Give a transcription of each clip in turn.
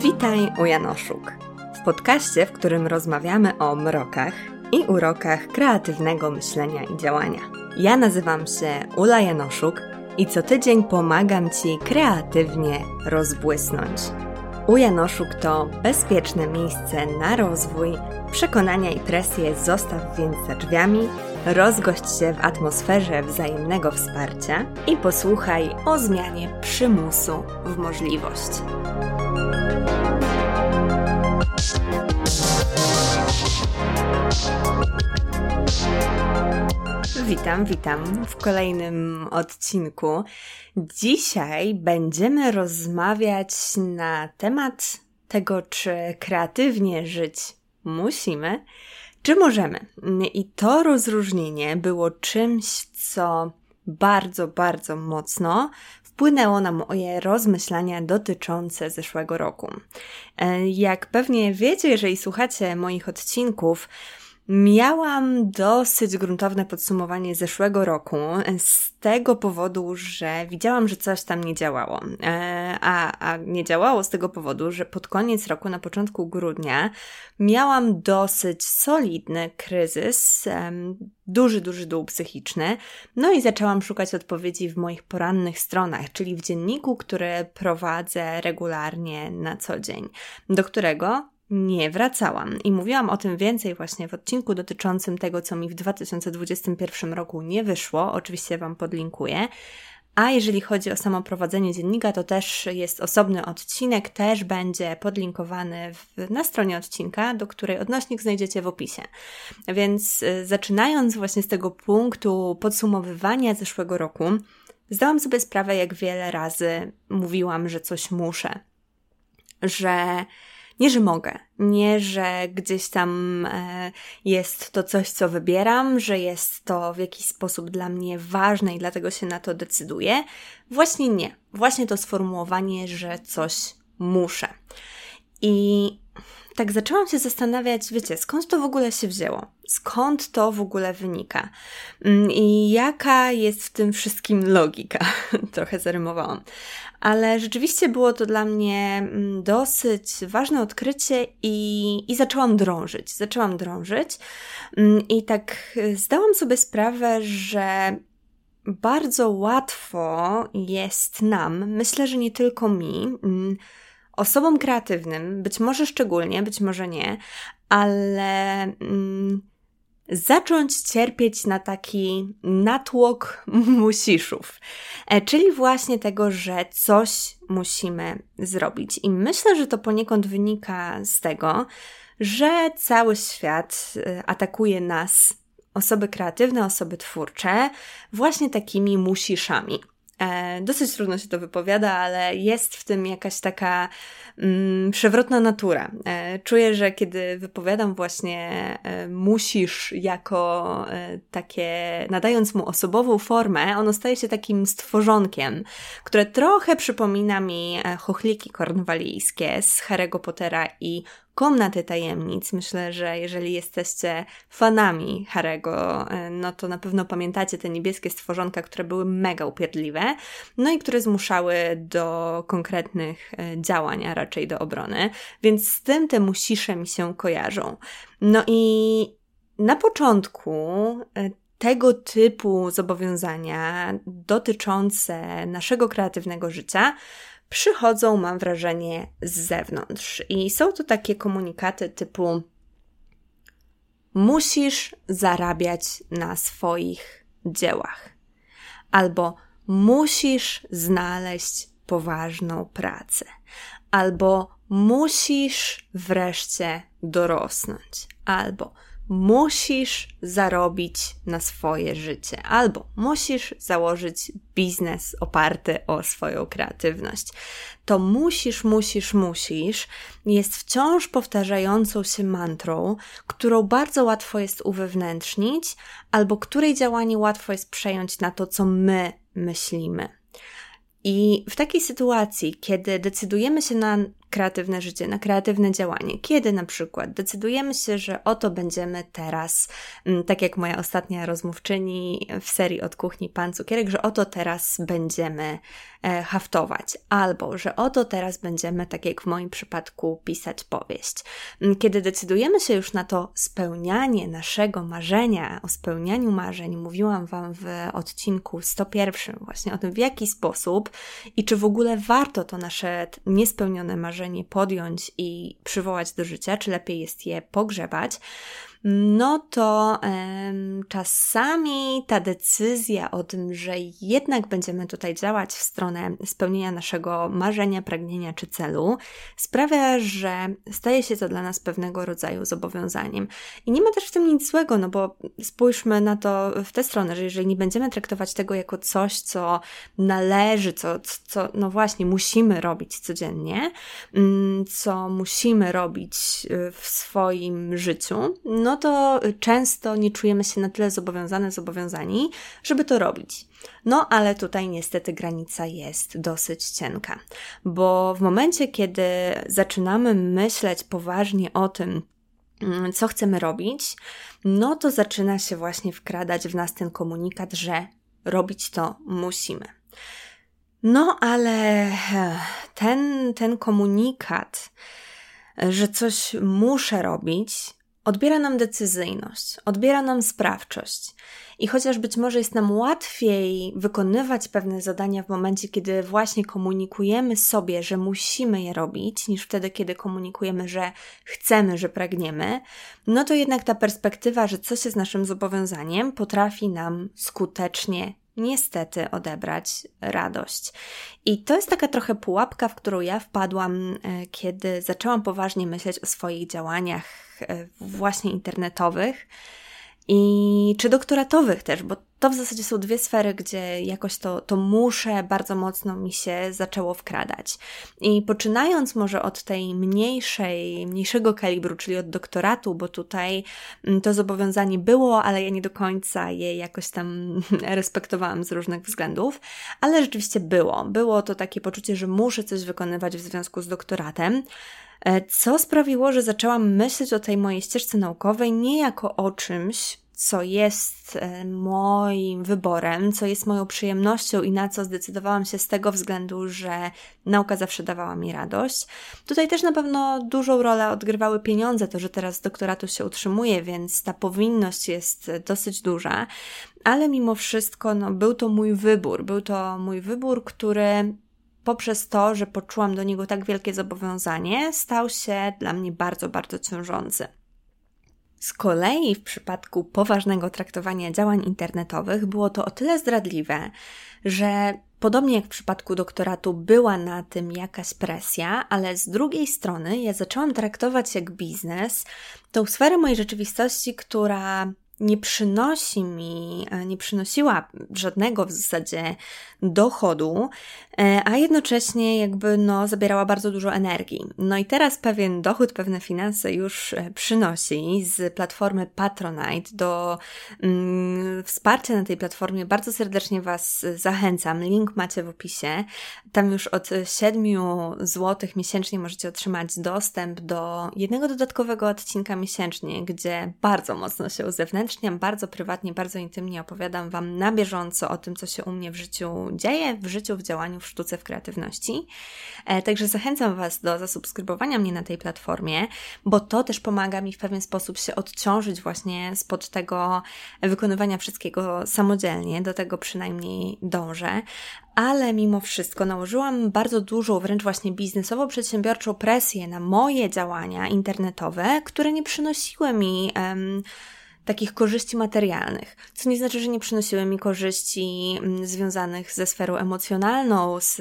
Witaj u Janoszuk. W podcaście, w którym rozmawiamy o mrokach i urokach kreatywnego myślenia i działania. Ja nazywam się Ula Janoszuk i co tydzień pomagam Ci kreatywnie rozbłysnąć. U Janoszuk to bezpieczne miejsce na rozwój, przekonania i presję zostaw więc za drzwiami, rozgość się w atmosferze wzajemnego wsparcia i posłuchaj o zmianie przymusu w możliwość. Witam, witam w kolejnym odcinku. Dzisiaj będziemy rozmawiać na temat tego, czy kreatywnie żyć musimy, czy możemy. I to rozróżnienie było czymś, co bardzo, bardzo mocno wpłynęło na moje rozmyślania dotyczące zeszłego roku. E, jak pewnie wiecie, jeżeli słuchacie moich odcinków, Miałam dosyć gruntowne podsumowanie zeszłego roku z tego powodu, że widziałam, że coś tam nie działało. E, a, a nie działało z tego powodu, że pod koniec roku, na początku grudnia, miałam dosyć solidny kryzys, duży, duży dół psychiczny. No i zaczęłam szukać odpowiedzi w moich porannych stronach, czyli w dzienniku, który prowadzę regularnie na co dzień, do którego nie wracałam. I mówiłam o tym więcej właśnie w odcinku dotyczącym tego, co mi w 2021 roku nie wyszło. Oczywiście Wam podlinkuję. A jeżeli chodzi o samo prowadzenie dziennika, to też jest osobny odcinek, też będzie podlinkowany w, na stronie odcinka, do której odnośnik znajdziecie w opisie. Więc y, zaczynając właśnie z tego punktu podsumowywania zeszłego roku, zdałam sobie sprawę, jak wiele razy mówiłam, że coś muszę, że nie, że mogę, nie, że gdzieś tam e, jest to coś, co wybieram, że jest to w jakiś sposób dla mnie ważne i dlatego się na to decyduję. Właśnie nie. Właśnie to sformułowanie, że coś muszę. I tak zaczęłam się zastanawiać, wiecie, skąd to w ogóle się wzięło? Skąd to w ogóle wynika? Mm, I jaka jest w tym wszystkim logika? Trochę zarymowałam. Ale rzeczywiście było to dla mnie mm, dosyć ważne odkrycie i, i zaczęłam drążyć. Zaczęłam drążyć mm, i tak y, zdałam sobie sprawę, że bardzo łatwo jest nam, myślę, że nie tylko mi, osobom kreatywnym, być może szczególnie, być może nie, ale mm, zacząć cierpieć na taki natłok musiszów, e, czyli właśnie tego, że coś musimy zrobić. I myślę, że to poniekąd wynika z tego, że cały świat e, atakuje nas, osoby kreatywne, osoby twórcze, właśnie takimi musiszami. E, dosyć trudno się to wypowiada, ale jest w tym jakaś taka mm, przewrotna natura. E, czuję, że kiedy wypowiadam właśnie e, musisz jako takie, nadając mu osobową formę, ono staje się takim stworzonkiem, które trochę przypomina mi chochliki kornwalijskie z Harry'ego Pottera i Komnaty Tajemnic. Myślę, że jeżeli jesteście fanami Harego, e, no to na pewno pamiętacie te niebieskie stworzonka, które były mega upierdliwe, no i które zmuszały do konkretnych e, działań, a raczej do obrony. Więc z tym te musisze mi się kojarzą. No i na początku e, tego typu zobowiązania dotyczące naszego kreatywnego życia przychodzą, mam wrażenie, z zewnątrz. I są to takie komunikaty typu: musisz zarabiać na swoich dziełach, albo musisz znaleźć poważną pracę, albo musisz wreszcie dorosnąć, albo musisz zarobić na swoje życie, albo musisz założyć biznes oparty o swoją kreatywność. To musisz, musisz, musisz jest wciąż powtarzającą się mantrą, którą bardzo łatwo jest uwewnętrznić, albo której działanie łatwo jest przejąć na to, co my myślimy. I w takiej sytuacji, kiedy decydujemy się na kreatywne życie, na kreatywne działanie. Kiedy na przykład decydujemy się, że oto będziemy teraz, mm, tak jak moja ostatnia rozmówczyni w serii od kuchni Pan Cukierek, że oto teraz będziemy e, haftować, albo że oto teraz będziemy, tak jak w moim przypadku, pisać powieść. Mm, kiedy decydujemy się już na to spełnianie naszego marzenia, o spełnianiu marzeń, mówiłam Wam w odcinku 101 właśnie o tym, w jaki sposób i czy w ogóle warto to nasze niespełnione marzenie marzenie podjąć i przywołać do życia, czy lepiej jest je pogrzebać, no to um, czasami ta decyzja o tym, że jednak będziemy tutaj działać w stronę spełnienia naszego marzenia, pragnienia czy celu, sprawia, że staje się to dla nas pewnego rodzaju zobowiązaniem. I nie ma też w tym nic złego, no bo spójrzmy na to w tę stronę, że jeżeli nie będziemy traktować tego jako coś, co należy, co, co no właśnie musimy robić codziennie, mm, co musimy robić y, w swoim życiu, no to często nie czujemy się na tyle zobowiązane, zobowiązani, żeby to robić. No, ale tutaj niestety granica jest dosyć cienka, bo w momencie, kiedy zaczynamy myśleć poważnie o tym, mm, co chcemy robić, no to zaczyna się właśnie wkradać w nas ten komunikat, że robić to musimy. No, ale ten, ten komunikat, że coś muszę robić, odbiera nam decyzyjność, odbiera nam sprawczość. I chociaż być może jest nam łatwiej wykonywać pewne zadania w momencie, kiedy właśnie komunikujemy sobie, że musimy je robić, niż wtedy, kiedy komunikujemy, że chcemy, że pragniemy, no to jednak ta perspektywa, że coś jest naszym zobowiązaniem, potrafi nam skutecznie niestety odebrać radość. I to jest taka trochę pułapka, w którą ja wpadłam, e, kiedy zaczęłam poważnie myśleć o swoich działaniach e, właśnie internetowych i czy doktoratowych też, bo to w zasadzie są dwie sfery, gdzie jakoś to, to muszę bardzo mocno mi się zaczęło wkradać. I poczynając może od tej mniejszej, mniejszego kalibru, czyli od doktoratu, bo tutaj mm, to zobowiązanie było, ale ja nie do końca je jakoś tam respektowałam z różnych względów, ale rzeczywiście było. Było to takie poczucie, że muszę coś wykonywać w związku z doktoratem co sprawiło, że zaczęłam myśleć o tej mojej ścieżce naukowej nie jako o czymś, co jest e, moim wyborem, co jest moją przyjemnością i na co zdecydowałam się z tego względu, że nauka zawsze dawała mi radość. Tutaj też na pewno dużą rolę odgrywały pieniądze, to, że teraz doktoratu się utrzymuję, więc ta powinność jest dosyć duża, ale mimo wszystko no, był to mój wybór. Był to mój wybór, który poprzez to, że poczułam do niego tak wielkie zobowiązanie, stał się dla mnie bardzo, bardzo ciążący. Z kolei w przypadku poważnego traktowania działań internetowych było to o tyle zdradliwe, że podobnie jak w przypadku doktoratu była na tym jakaś presja, ale z drugiej strony ja zaczęłam traktować jak biznes tą sferę mojej rzeczywistości, która nie przynosi mi, e, nie przynosiła żadnego w zasadzie dochodu, e, a jednocześnie jakby no zabierała bardzo dużo energii. No i teraz pewien dochód, pewne finanse już e, przynosi z platformy Patronite do mm, wsparcia na tej platformie. Bardzo serdecznie Was zachęcam. Link macie w opisie. Tam już od 7 zł miesięcznie możecie otrzymać dostęp do jednego dodatkowego odcinka miesięcznie, gdzie bardzo mocno się uzewnętrzniam bardzo prywatnie, bardzo intymnie, opowiadam Wam na bieżąco o tym, co się u mnie w życiu dzieje, w życiu, w działaniu, w sztuce, w kreatywności. E, także zachęcam Was do zasubskrybowania mnie na tej platformie, bo to też pomaga mi w pewien sposób się odciążyć właśnie spod tego wykonywania wszystkiego samodzielnie, do tego przynajmniej dążę ale mimo wszystko nałożyłam bardzo dużą, wręcz właśnie biznesowo-przedsiębiorczą presję na moje działania internetowe, które nie przynosiły mi um, takich korzyści materialnych, co nie znaczy, że nie przynosiły mi korzyści mm, związanych ze sferą emocjonalną, z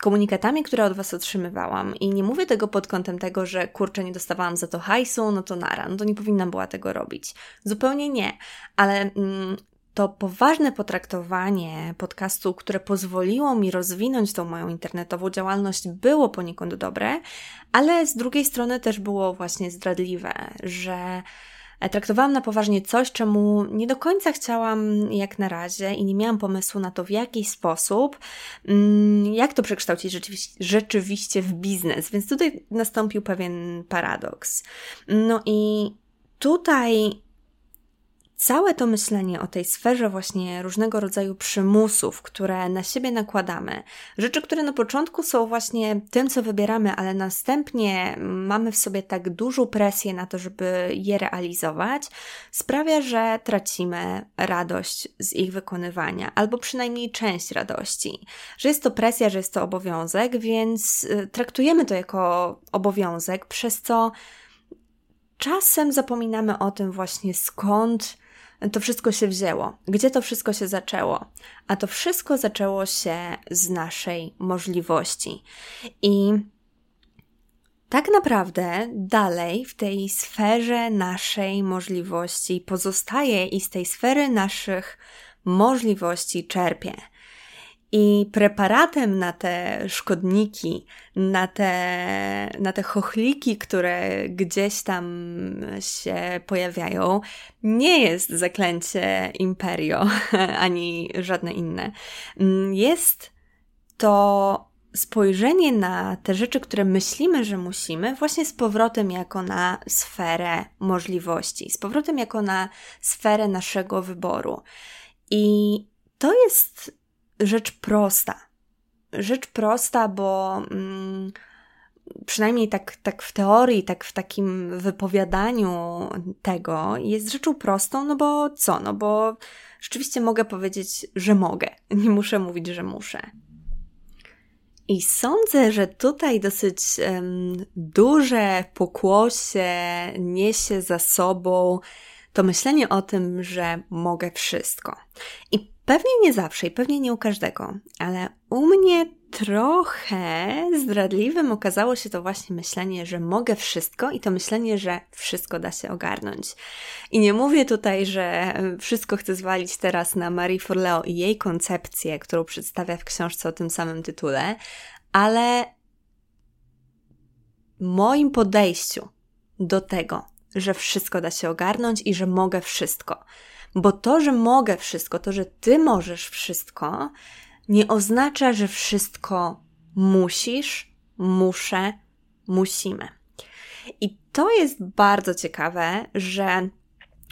komunikatami, które od Was otrzymywałam. I nie mówię tego pod kątem tego, że kurczę, nie dostawałam za to hajsu, no to nara, no to nie powinnam była tego robić. Zupełnie nie, ale mm, to poważne potraktowanie podcastu, które pozwoliło mi rozwinąć tą moją internetową działalność, było poniekąd dobre, ale z drugiej strony też było właśnie zdradliwe, że traktowałam na poważnie coś, czemu nie do końca chciałam jak na razie i nie miałam pomysłu na to, w jaki sposób, mm, jak to przekształcić rzeczywiście, rzeczywiście w biznes. Więc tutaj nastąpił pewien paradoks. No i tutaj całe to myślenie o tej sferze właśnie różnego rodzaju przymusów, które na siebie nakładamy, rzeczy, które na początku są właśnie tym, co wybieramy, ale następnie mamy w sobie tak dużą presję na to, żeby je realizować, sprawia, że tracimy radość z ich wykonywania, albo przynajmniej część radości. Że jest to presja, że jest to obowiązek, więc y, traktujemy to jako obowiązek, przez co czasem zapominamy o tym właśnie skąd to wszystko się wzięło? Gdzie to wszystko się zaczęło? A to wszystko zaczęło się z naszej możliwości. I tak naprawdę dalej w tej sferze naszej możliwości pozostaje i z tej sfery naszych możliwości czerpie. I preparatem na te szkodniki, na te, na te chochliki, które gdzieś tam się pojawiają, nie jest zaklęcie Imperio ani żadne inne. Jest to spojrzenie na te rzeczy, które myślimy, że musimy, właśnie z powrotem jako na sferę możliwości, z powrotem jako na sferę naszego wyboru. I to jest rzecz prosta. Rzecz prosta, bo mm, przynajmniej tak, tak w teorii, tak w takim wypowiadaniu tego jest rzeczą prostą, no bo co? No bo rzeczywiście mogę powiedzieć, że mogę. Nie muszę mówić, że muszę. I sądzę, że tutaj dosyć um, duże pokłosie niesie za sobą to myślenie o tym, że mogę wszystko. I Pewnie nie zawsze i pewnie nie u każdego, ale u mnie trochę zdradliwym okazało się to właśnie myślenie, że mogę wszystko i to myślenie, że wszystko da się ogarnąć. I nie mówię tutaj, że wszystko chcę zwalić teraz na Marie Forleo i jej koncepcję, którą przedstawia w książce o tym samym tytule, ale moim podejściu do tego, że wszystko da się ogarnąć i że mogę wszystko bo to, że mogę wszystko, to, że ty możesz wszystko, nie oznacza, że wszystko musisz, muszę, musimy. I to jest bardzo ciekawe, że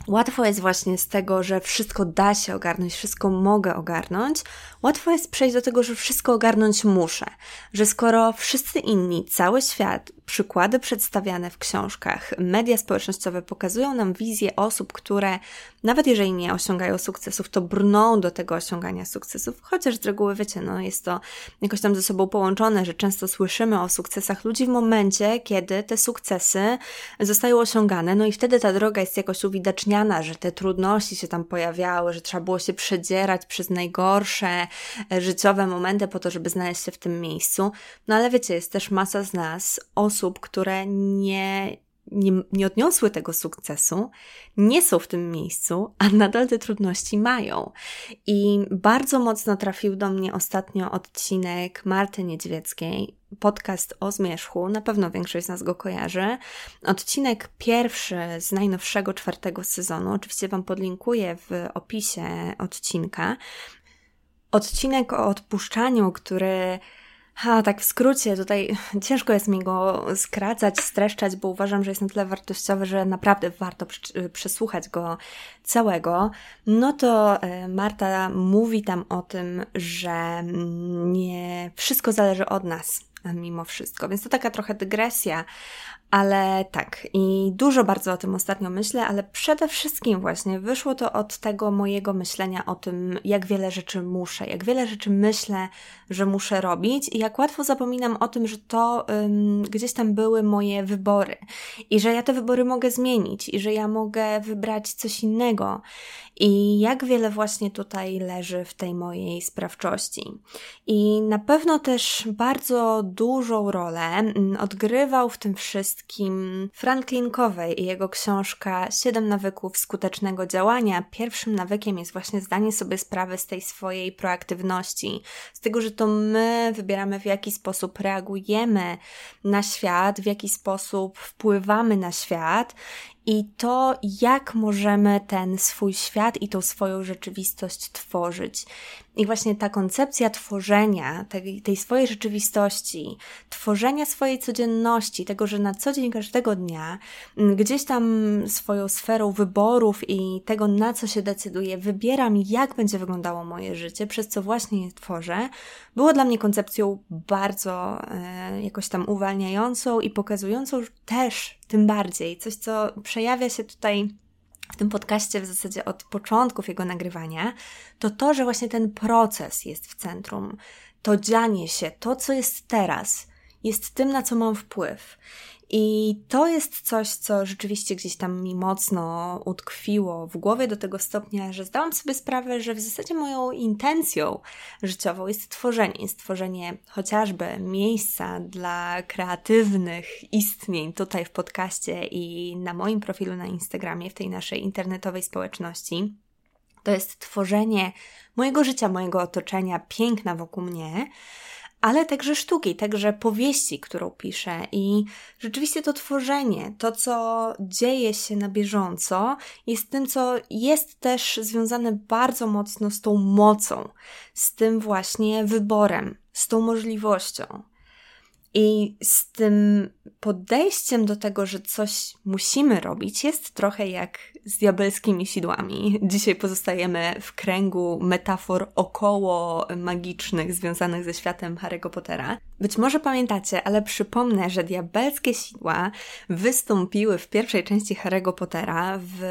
Łatwo jest właśnie z tego, że wszystko da się ogarnąć, wszystko mogę ogarnąć. Łatwo jest przejść do tego, że wszystko ogarnąć muszę. Że skoro wszyscy inni, cały świat przykłady przedstawiane w książkach, media społecznościowe pokazują nam wizję osób, które nawet jeżeli nie osiągają sukcesów, to brną do tego osiągania sukcesów, chociaż z reguły wiecie, no jest to jakoś tam ze sobą połączone, że często słyszymy o sukcesach ludzi w momencie, kiedy te sukcesy zostają osiągane, no i wtedy ta droga jest jakoś uwidaczniana, że te trudności się tam pojawiały, że trzeba było się przedzierać przez najgorsze e, życiowe momenty po to, żeby znaleźć się w tym miejscu. No ale wiecie, jest też masa z nas osób, osób, które nie, nie, nie odniosły tego sukcesu, nie są w tym miejscu, a nadal te trudności mają. I bardzo mocno trafił do mnie ostatnio odcinek Marty Niedźwieckiej, podcast o zmierzchu, na pewno większość z nas go kojarzy. Odcinek pierwszy z najnowszego czwartego sezonu, oczywiście Wam podlinkuję w opisie odcinka. Odcinek o odpuszczaniu, który ha, tak w skrócie, tutaj ciężko jest mi go skracać, streszczać, bo uważam, że jest na tyle wartościowy, że naprawdę warto przesłuchać go całego. No to e, Marta mówi tam o tym, że nie wszystko zależy od nas mimo wszystko. Więc to taka trochę dygresja, ale tak, i dużo bardzo o tym ostatnio myślę, ale przede wszystkim właśnie wyszło to od tego mojego myślenia o tym, jak wiele rzeczy muszę, jak wiele rzeczy myślę, że muszę robić i jak łatwo zapominam o tym, że to ym, gdzieś tam były moje wybory i że ja te wybory mogę zmienić i że ja mogę wybrać coś innego i jak wiele właśnie tutaj leży w tej mojej sprawczości. I na pewno też bardzo dużą rolę mm, odgrywał w tym wszystkim Franklin Covey i jego książka Siedem nawyków skutecznego działania. Pierwszym nawykiem jest właśnie zdanie sobie sprawy z tej swojej proaktywności, z tego, że to my wybieramy w jaki sposób reagujemy na świat, w jaki sposób wpływamy na świat i to, jak możemy ten swój świat i tą swoją rzeczywistość tworzyć. I właśnie ta koncepcja tworzenia tej, tej swojej rzeczywistości, tworzenia swojej codzienności, tego, że na co dzień każdego dnia mm, gdzieś tam swoją sferą wyborów i tego, na co się decyduję, wybieram, jak będzie wyglądało moje życie, przez co właśnie je tworzę, było dla mnie koncepcją bardzo e, jakoś tam uwalniającą i pokazującą też tym bardziej coś, co przejawia się tutaj w tym podcaście w zasadzie od początków jego nagrywania, to to, że właśnie ten proces jest w centrum. To dzianie się, to co jest teraz, jest tym, na co mam wpływ. I to jest coś, co rzeczywiście gdzieś tam mi mocno utkwiło w głowie do tego stopnia, że zdałam sobie sprawę, że w zasadzie moją intencją życiową jest tworzenie, jest tworzenie chociażby miejsca dla kreatywnych istnień tutaj w podcaście i na moim profilu na Instagramie, w tej naszej internetowej społeczności. To jest tworzenie mojego życia, mojego otoczenia, piękna wokół mnie ale także sztuki, także powieści, którą piszę. I rzeczywiście to tworzenie, to co dzieje się na bieżąco, jest tym, co jest też związane bardzo mocno z tą mocą, z tym właśnie wyborem, z tą możliwością. I z tym podejściem do tego, że coś musimy robić, jest trochę jak z diabelskimi sidłami. Dzisiaj pozostajemy w kręgu metafor około magicznych związanych ze światem Harry'ego Pottera. Być może pamiętacie, ale przypomnę, że diabelskie sidła wystąpiły w pierwszej części Harry'ego Pottera w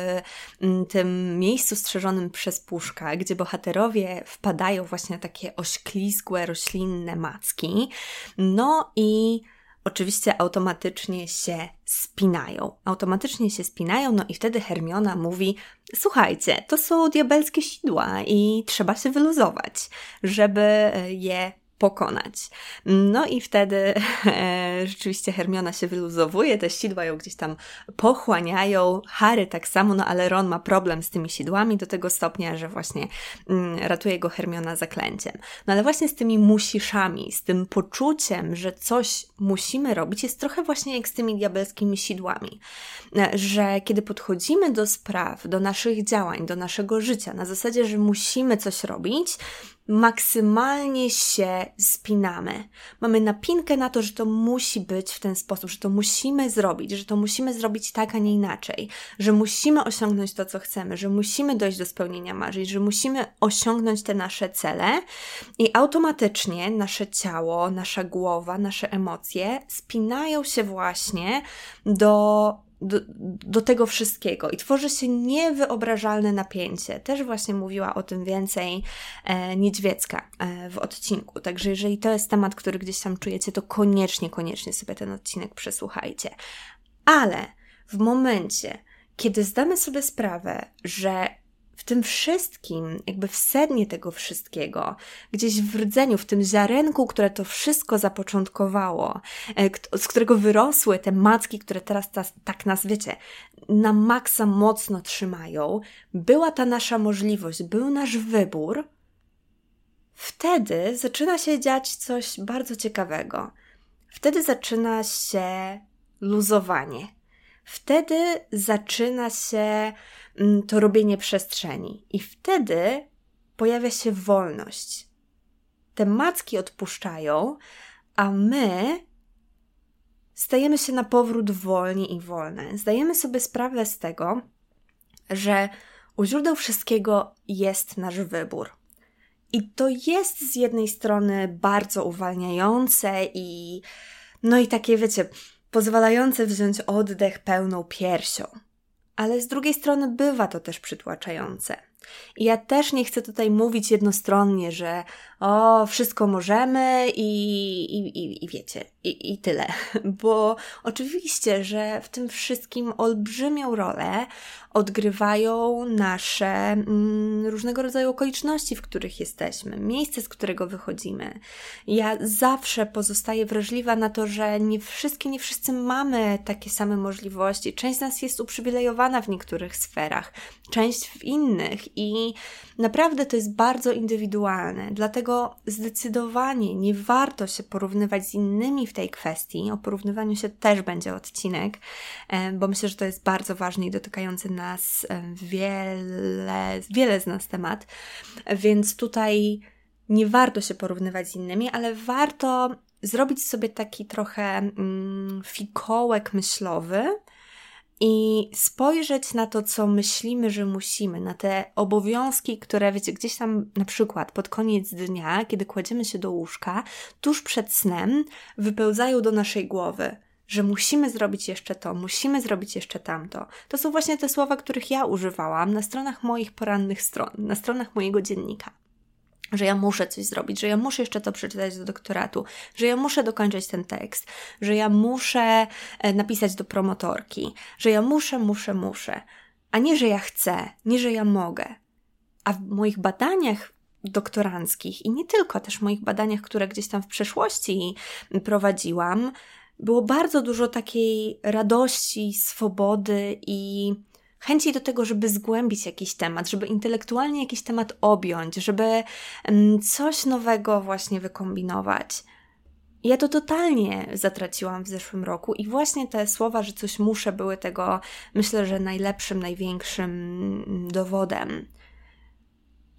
mm, tym miejscu strzeżonym przez puszka, gdzie bohaterowie wpadają właśnie na takie ośklizgłe, roślinne macki. No i oczywiście automatycznie się spinają. Automatycznie się spinają, no i wtedy Hermiona mówi: Słuchajcie, to są diabelskie sidła i trzeba się wyluzować, żeby je pokonać. No i wtedy e, rzeczywiście Hermiona się wyluzowuje, te sidła ją gdzieś tam pochłaniają, Harry tak samo, no ale Ron ma problem z tymi sidłami do tego stopnia, że właśnie mm, ratuje go Hermiona zaklęciem. No ale właśnie z tymi musiszami, z tym poczuciem, że coś musimy robić, jest trochę właśnie jak z tymi diabelskimi sidłami, że kiedy podchodzimy do spraw, do naszych działań, do naszego życia, na zasadzie, że musimy coś robić, maksymalnie się spinamy. Mamy napinkę na to, że to musi być w ten sposób, że to musimy zrobić, że to musimy zrobić tak, a nie inaczej, że musimy osiągnąć to, co chcemy, że musimy dojść do spełnienia marzeń, że musimy osiągnąć te nasze cele i automatycznie nasze ciało, nasza głowa, nasze emocje spinają się właśnie do do, do tego wszystkiego i tworzy się niewyobrażalne napięcie. Też właśnie mówiła o tym więcej e, Niedźwiecka e, w odcinku. Także jeżeli to jest temat, który gdzieś tam czujecie, to koniecznie, koniecznie sobie ten odcinek przesłuchajcie. Ale w momencie, kiedy zdamy sobie sprawę, że tym wszystkim, jakby w sednie tego wszystkiego, gdzieś w rdzeniu, w tym ziarenku, które to wszystko zapoczątkowało, e, z którego wyrosły te macki, które teraz ta, tak nas, wiecie, na maksa mocno trzymają, była ta nasza możliwość, był nasz wybór, wtedy zaczyna się dziać coś bardzo ciekawego. Wtedy zaczyna się luzowanie. Wtedy zaczyna się to robienie przestrzeni. I wtedy pojawia się wolność. Te macki odpuszczają, a my stajemy się na powrót wolni i wolne. Zdajemy sobie sprawę z tego, że u źródeł wszystkiego jest nasz wybór. I to jest z jednej strony bardzo uwalniające i no i takie, wiecie, pozwalające wziąć oddech pełną piersią ale z drugiej strony bywa to też przytłaczające. I ja też nie chcę tutaj mówić jednostronnie, że o, wszystko możemy i, i, i, i wiecie, i, i tyle. Bo oczywiście, że w tym wszystkim olbrzymią rolę odgrywają nasze mm, różnego rodzaju okoliczności, w których jesteśmy, miejsce, z którego wychodzimy. Ja zawsze pozostaję wrażliwa na to, że nie wszystkie, nie wszyscy mamy takie same możliwości. Część z nas jest uprzywilejowana w niektórych sferach, część w innych i naprawdę to jest bardzo indywidualne. Dlatego zdecydowanie nie warto się porównywać z innymi w tej kwestii. O porównywaniu się też będzie odcinek, e, bo myślę, że to jest bardzo ważny i dotykający nas e, wiele, wiele z nas temat. Więc tutaj nie warto się porównywać z innymi, ale warto zrobić sobie taki trochę mm, fikołek myślowy i spojrzeć na to, co myślimy, że musimy, na te obowiązki, które, wiecie, gdzieś tam na przykład pod koniec dnia, kiedy kładziemy się do łóżka, tuż przed snem, wypełzają do naszej głowy że musimy zrobić jeszcze to, musimy zrobić jeszcze tamto. To są właśnie te słowa, których ja używałam na stronach moich porannych stron, na stronach mojego dziennika że ja muszę coś zrobić, że ja muszę jeszcze to przeczytać do doktoratu, że ja muszę dokończyć ten tekst, że ja muszę e, napisać do promotorki, że ja muszę, muszę, muszę, a nie, że ja chcę, nie, że ja mogę. A w moich badaniach doktoranckich i nie tylko, też moich badaniach, które gdzieś tam w przeszłości prowadziłam, było bardzo dużo takiej radości, swobody i chęci do tego, żeby zgłębić jakiś temat, żeby intelektualnie jakiś temat objąć, żeby mm, coś nowego właśnie wykombinować. Ja to totalnie zatraciłam w zeszłym roku i właśnie te słowa, że coś muszę, były tego, myślę, że najlepszym, największym mm, dowodem.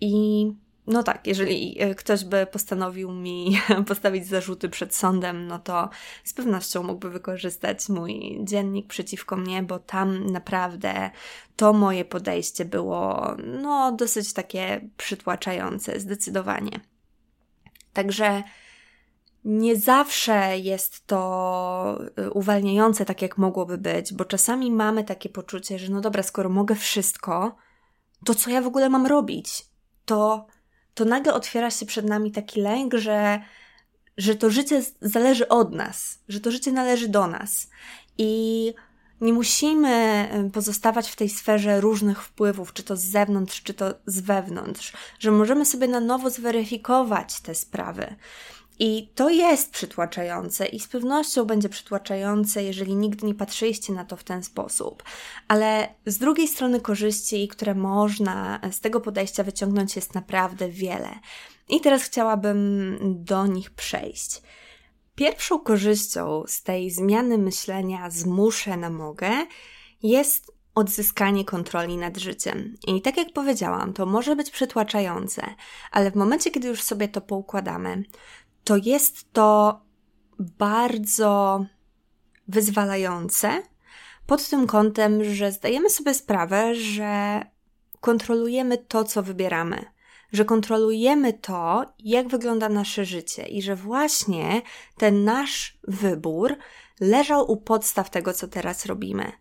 I no tak, jeżeli e, ktoś by postanowił mi postawić zarzuty przed sądem, no to z pewnością mógłby wykorzystać mój dziennik przeciwko mnie, bo tam naprawdę to moje podejście było no dosyć takie przytłaczające, zdecydowanie. Także nie zawsze jest to e, uwalniające tak, jak mogłoby być, bo czasami mamy takie poczucie, że no dobra, skoro mogę wszystko, to co ja w ogóle mam robić? To to nagle otwiera się przed nami taki lęk, że, że to życie zależy od nas, że to życie należy do nas. I nie musimy pozostawać w tej sferze różnych wpływów, czy to z zewnątrz, czy to z wewnątrz, że możemy sobie na nowo zweryfikować te sprawy. I to jest przytłaczające i z pewnością będzie przytłaczające, jeżeli nigdy nie patrzyliście na to w ten sposób. Ale z drugiej strony korzyści, które można z tego podejścia wyciągnąć, jest naprawdę wiele. I teraz chciałabym do nich przejść. Pierwszą korzyścią z tej zmiany myślenia z muszę na mogę jest odzyskanie kontroli nad życiem. I tak jak powiedziałam, to może być przytłaczające, ale w momencie, kiedy już sobie to poukładamy, to jest to bardzo wyzwalające pod tym kątem, że zdajemy sobie sprawę, że kontrolujemy to, co wybieramy, że kontrolujemy to, jak wygląda nasze życie i że właśnie ten nasz wybór leżał u podstaw tego, co teraz robimy.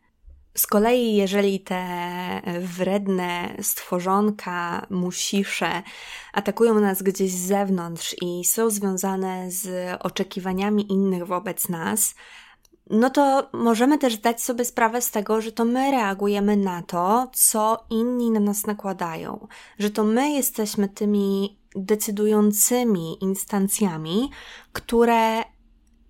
Z kolei, jeżeli te wredne stworzonka, musisze atakują nas gdzieś z zewnątrz i są związane z oczekiwaniami innych wobec nas, no to możemy też zdać sobie sprawę z tego, że to my reagujemy na to, co inni na nas nakładają, że to my jesteśmy tymi decydującymi instancjami, które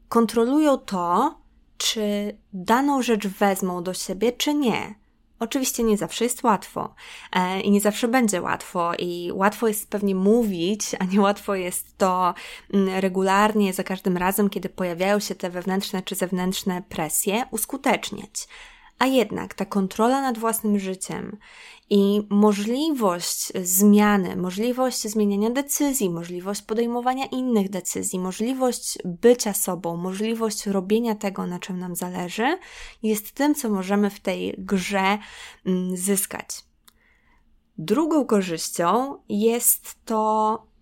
kontrolują to, czy daną rzecz wezmą do siebie, czy nie. Oczywiście nie zawsze jest łatwo e, i nie zawsze będzie łatwo, i łatwo jest pewnie mówić, a nie łatwo jest to mm, regularnie, za każdym razem, kiedy pojawiają się te wewnętrzne czy zewnętrzne presje, uskuteczniać. A jednak ta kontrola nad własnym życiem i możliwość zmiany, możliwość zmieniania decyzji, możliwość podejmowania innych decyzji, możliwość bycia sobą, możliwość robienia tego, na czym nam zależy, jest tym, co możemy w tej grze mm, zyskać. Drugą korzyścią jest to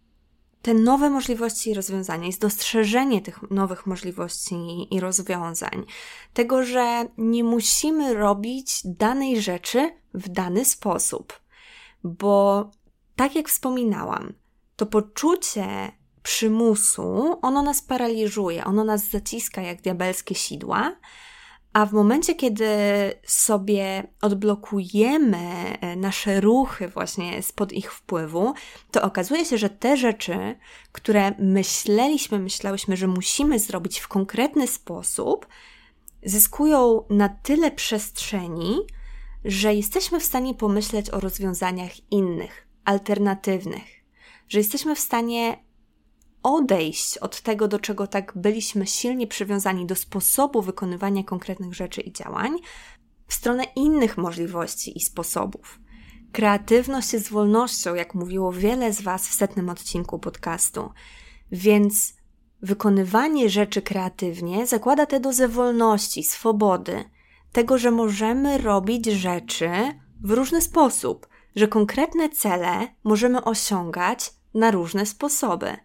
te nowe możliwości i rozwiązania, jest dostrzeżenie tych nowych możliwości i rozwiązań. Tego, że nie musimy robić danej rzeczy w dany sposób. Bo tak jak wspominałam, to poczucie przymusu, ono nas paraliżuje, ono nas zaciska jak diabelskie sidła, a w momencie, kiedy sobie odblokujemy e, nasze ruchy właśnie spod ich wpływu, to okazuje się, że te rzeczy, które myśleliśmy, myślałyśmy, że musimy zrobić w konkretny sposób, zyskują na tyle przestrzeni, że jesteśmy w stanie pomyśleć o rozwiązaniach innych, alternatywnych, że jesteśmy w stanie odejść od tego, do czego tak byliśmy silnie przywiązani, do sposobu wykonywania konkretnych rzeczy i działań, w stronę innych możliwości i sposobów. Kreatywność jest wolnością, jak mówiło wiele z Was w setnym odcinku podcastu. Więc wykonywanie rzeczy kreatywnie zakłada tę dozę wolności, swobody, tego, że możemy robić rzeczy w różny sposób, że konkretne cele możemy osiągać na różne sposoby.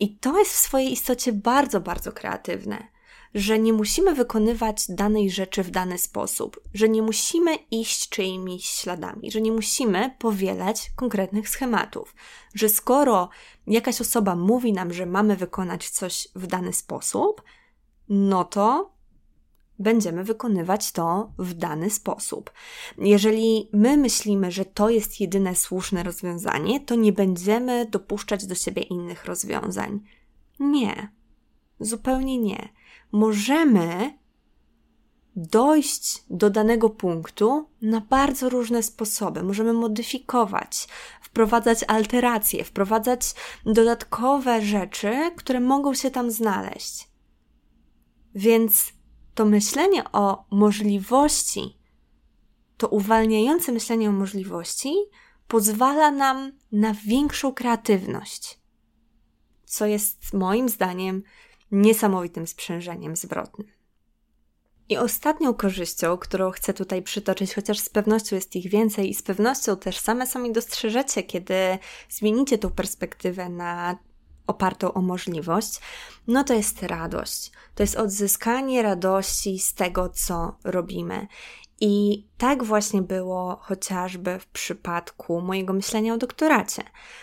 I to jest w swojej istocie bardzo, bardzo kreatywne że nie musimy wykonywać danej rzeczy w dany sposób, że nie musimy iść czyimiś śladami, że nie musimy powielać konkretnych schematów, że skoro jakaś osoba mówi nam, że mamy wykonać coś w dany sposób, no to będziemy wykonywać to w dany sposób. Jeżeli my myślimy, że to jest jedyne słuszne rozwiązanie, to nie będziemy dopuszczać do siebie innych rozwiązań. Nie, zupełnie nie możemy dojść do danego punktu na bardzo różne sposoby. Możemy modyfikować, wprowadzać alteracje, wprowadzać dodatkowe rzeczy, które mogą się tam znaleźć. Więc to myślenie o możliwości, to uwalniające myślenie o możliwości pozwala nam na większą kreatywność, co jest moim zdaniem niesamowitym sprzężeniem zwrotnym. I ostatnią korzyścią, którą chcę tutaj przytoczyć, chociaż z pewnością jest ich więcej i z pewnością też same sami dostrzeżecie, kiedy zmienicie tą perspektywę na opartą o możliwość, no to jest radość. To jest odzyskanie radości z tego, co robimy. I tak właśnie było chociażby w przypadku mojego myślenia o doktoracie.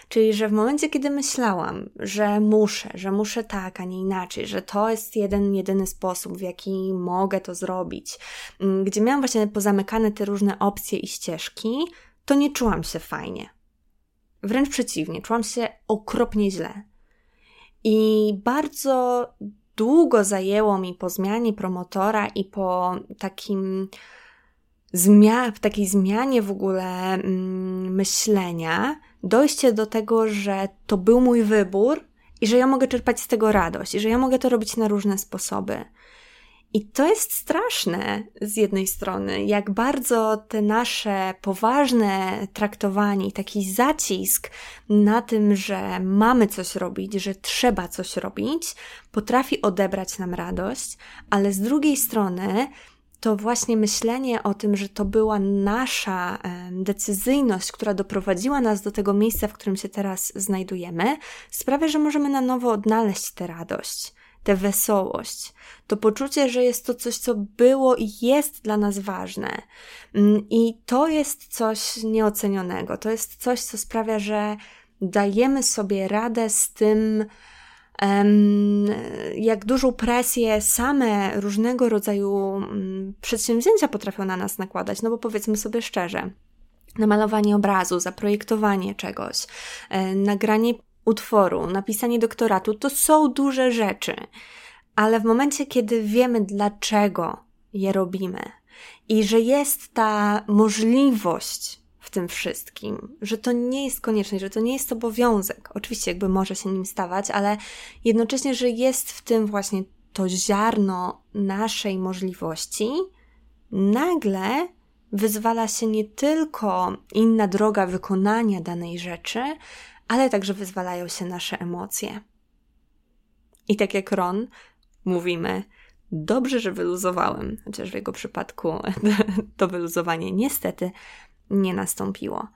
Czyli, że w momencie, kiedy myślałam, że muszę, że muszę tak, a nie inaczej, że to jest jeden, jedyny sposób, w jaki mogę to zrobić, mm, gdzie miałam właśnie pozamykane te różne opcje i ścieżki, to nie czułam się fajnie. Wręcz przeciwnie, czułam się okropnie źle. I bardzo długo zajęło mi po zmianie promotora i po takim zmia- w takiej zmianie w ogóle mm, myślenia, dojście do tego, że to był mój wybór i że ja mogę czerpać z tego radość i że ja mogę to robić na różne sposoby. I to jest straszne z jednej strony, jak bardzo te nasze poważne traktowanie taki zacisk na tym, że mamy coś robić, że trzeba coś robić, potrafi odebrać nam radość, ale z drugiej strony to właśnie myślenie o tym, że to była nasza decyzyjność, która doprowadziła nas do tego miejsca, w którym się teraz znajdujemy, sprawia, że możemy na nowo odnaleźć tę radość, tę wesołość, to poczucie, że jest to coś, co było i jest dla nas ważne. Mm, I to jest coś nieocenionego, to jest coś, co sprawia, że dajemy sobie radę z tym, jak dużą presję same różnego rodzaju mm, przedsięwzięcia potrafią na nas nakładać, no bo powiedzmy sobie szczerze, namalowanie obrazu, zaprojektowanie czegoś, e, nagranie utworu, napisanie doktoratu, to są duże rzeczy, ale w momencie, kiedy wiemy, dlaczego je robimy i że jest ta możliwość w tym wszystkim, że to nie jest konieczne, że to nie jest obowiązek. Oczywiście, jakby może się nim stawać, ale jednocześnie, że jest w tym właśnie to ziarno naszej możliwości, nagle wyzwala się nie tylko inna droga wykonania danej rzeczy, ale także wyzwalają się nasze emocje. I tak jak Ron, mówimy, dobrze, że wyluzowałem, chociaż w jego przypadku to wyluzowanie niestety nie nastąpiło.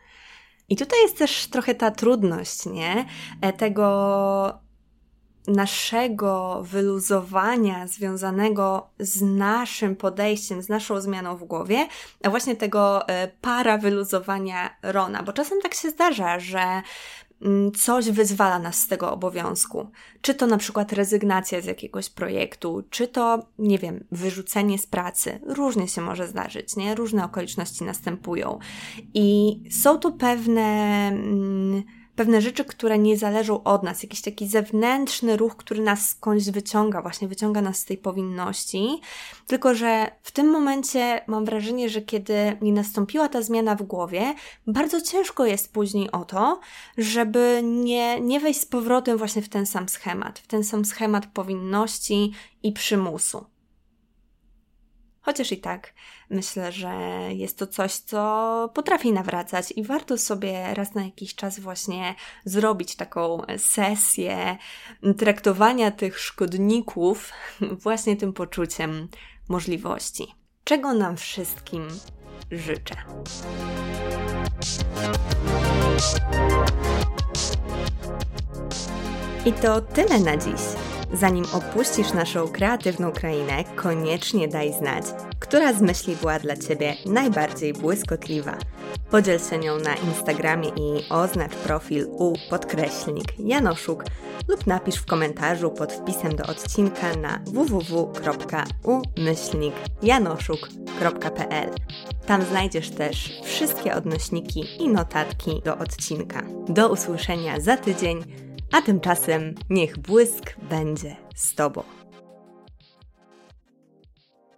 I tutaj jest też trochę ta trudność, nie? E, tego naszego wyluzowania związanego z naszym podejściem, z naszą zmianą w głowie, a właśnie tego e, para wyluzowania Rona, bo czasem tak się zdarza, że coś wyzwala nas z tego obowiązku. Czy to na przykład rezygnacja z jakiegoś projektu, czy to, nie wiem, wyrzucenie z pracy. Różnie się może zdarzyć, nie? Różne okoliczności następują. I są to pewne, mm, pewne rzeczy, które nie zależą od nas, jakiś taki zewnętrzny ruch, który nas skądś wyciąga, właśnie wyciąga nas z tej powinności. Tylko, że w tym momencie mam wrażenie, że kiedy nie nastąpiła ta zmiana w głowie, bardzo ciężko jest później o to, żeby nie, nie wejść z powrotem właśnie w ten sam schemat, w ten sam schemat powinności i przymusu. Chociaż i tak myślę, że jest to coś, co potrafi nawracać i warto sobie raz na jakiś czas właśnie zrobić taką sesję traktowania tych szkodników właśnie tym poczuciem możliwości. Czego nam wszystkim życzę. I to tyle na dziś. Zanim opuścisz naszą kreatywną krainę, koniecznie daj znać, która z myśli była dla Ciebie najbardziej błyskotliwa. Podziel się nią na Instagramie i oznacz profil u podkreślnik Janoszuk lub napisz w komentarzu pod wpisem do odcinka na www.umyślnikjanoszuk.pl. Tam znajdziesz też wszystkie odnośniki i notatki do odcinka. Do usłyszenia za tydzień a tymczasem niech błysk będzie z Tobą.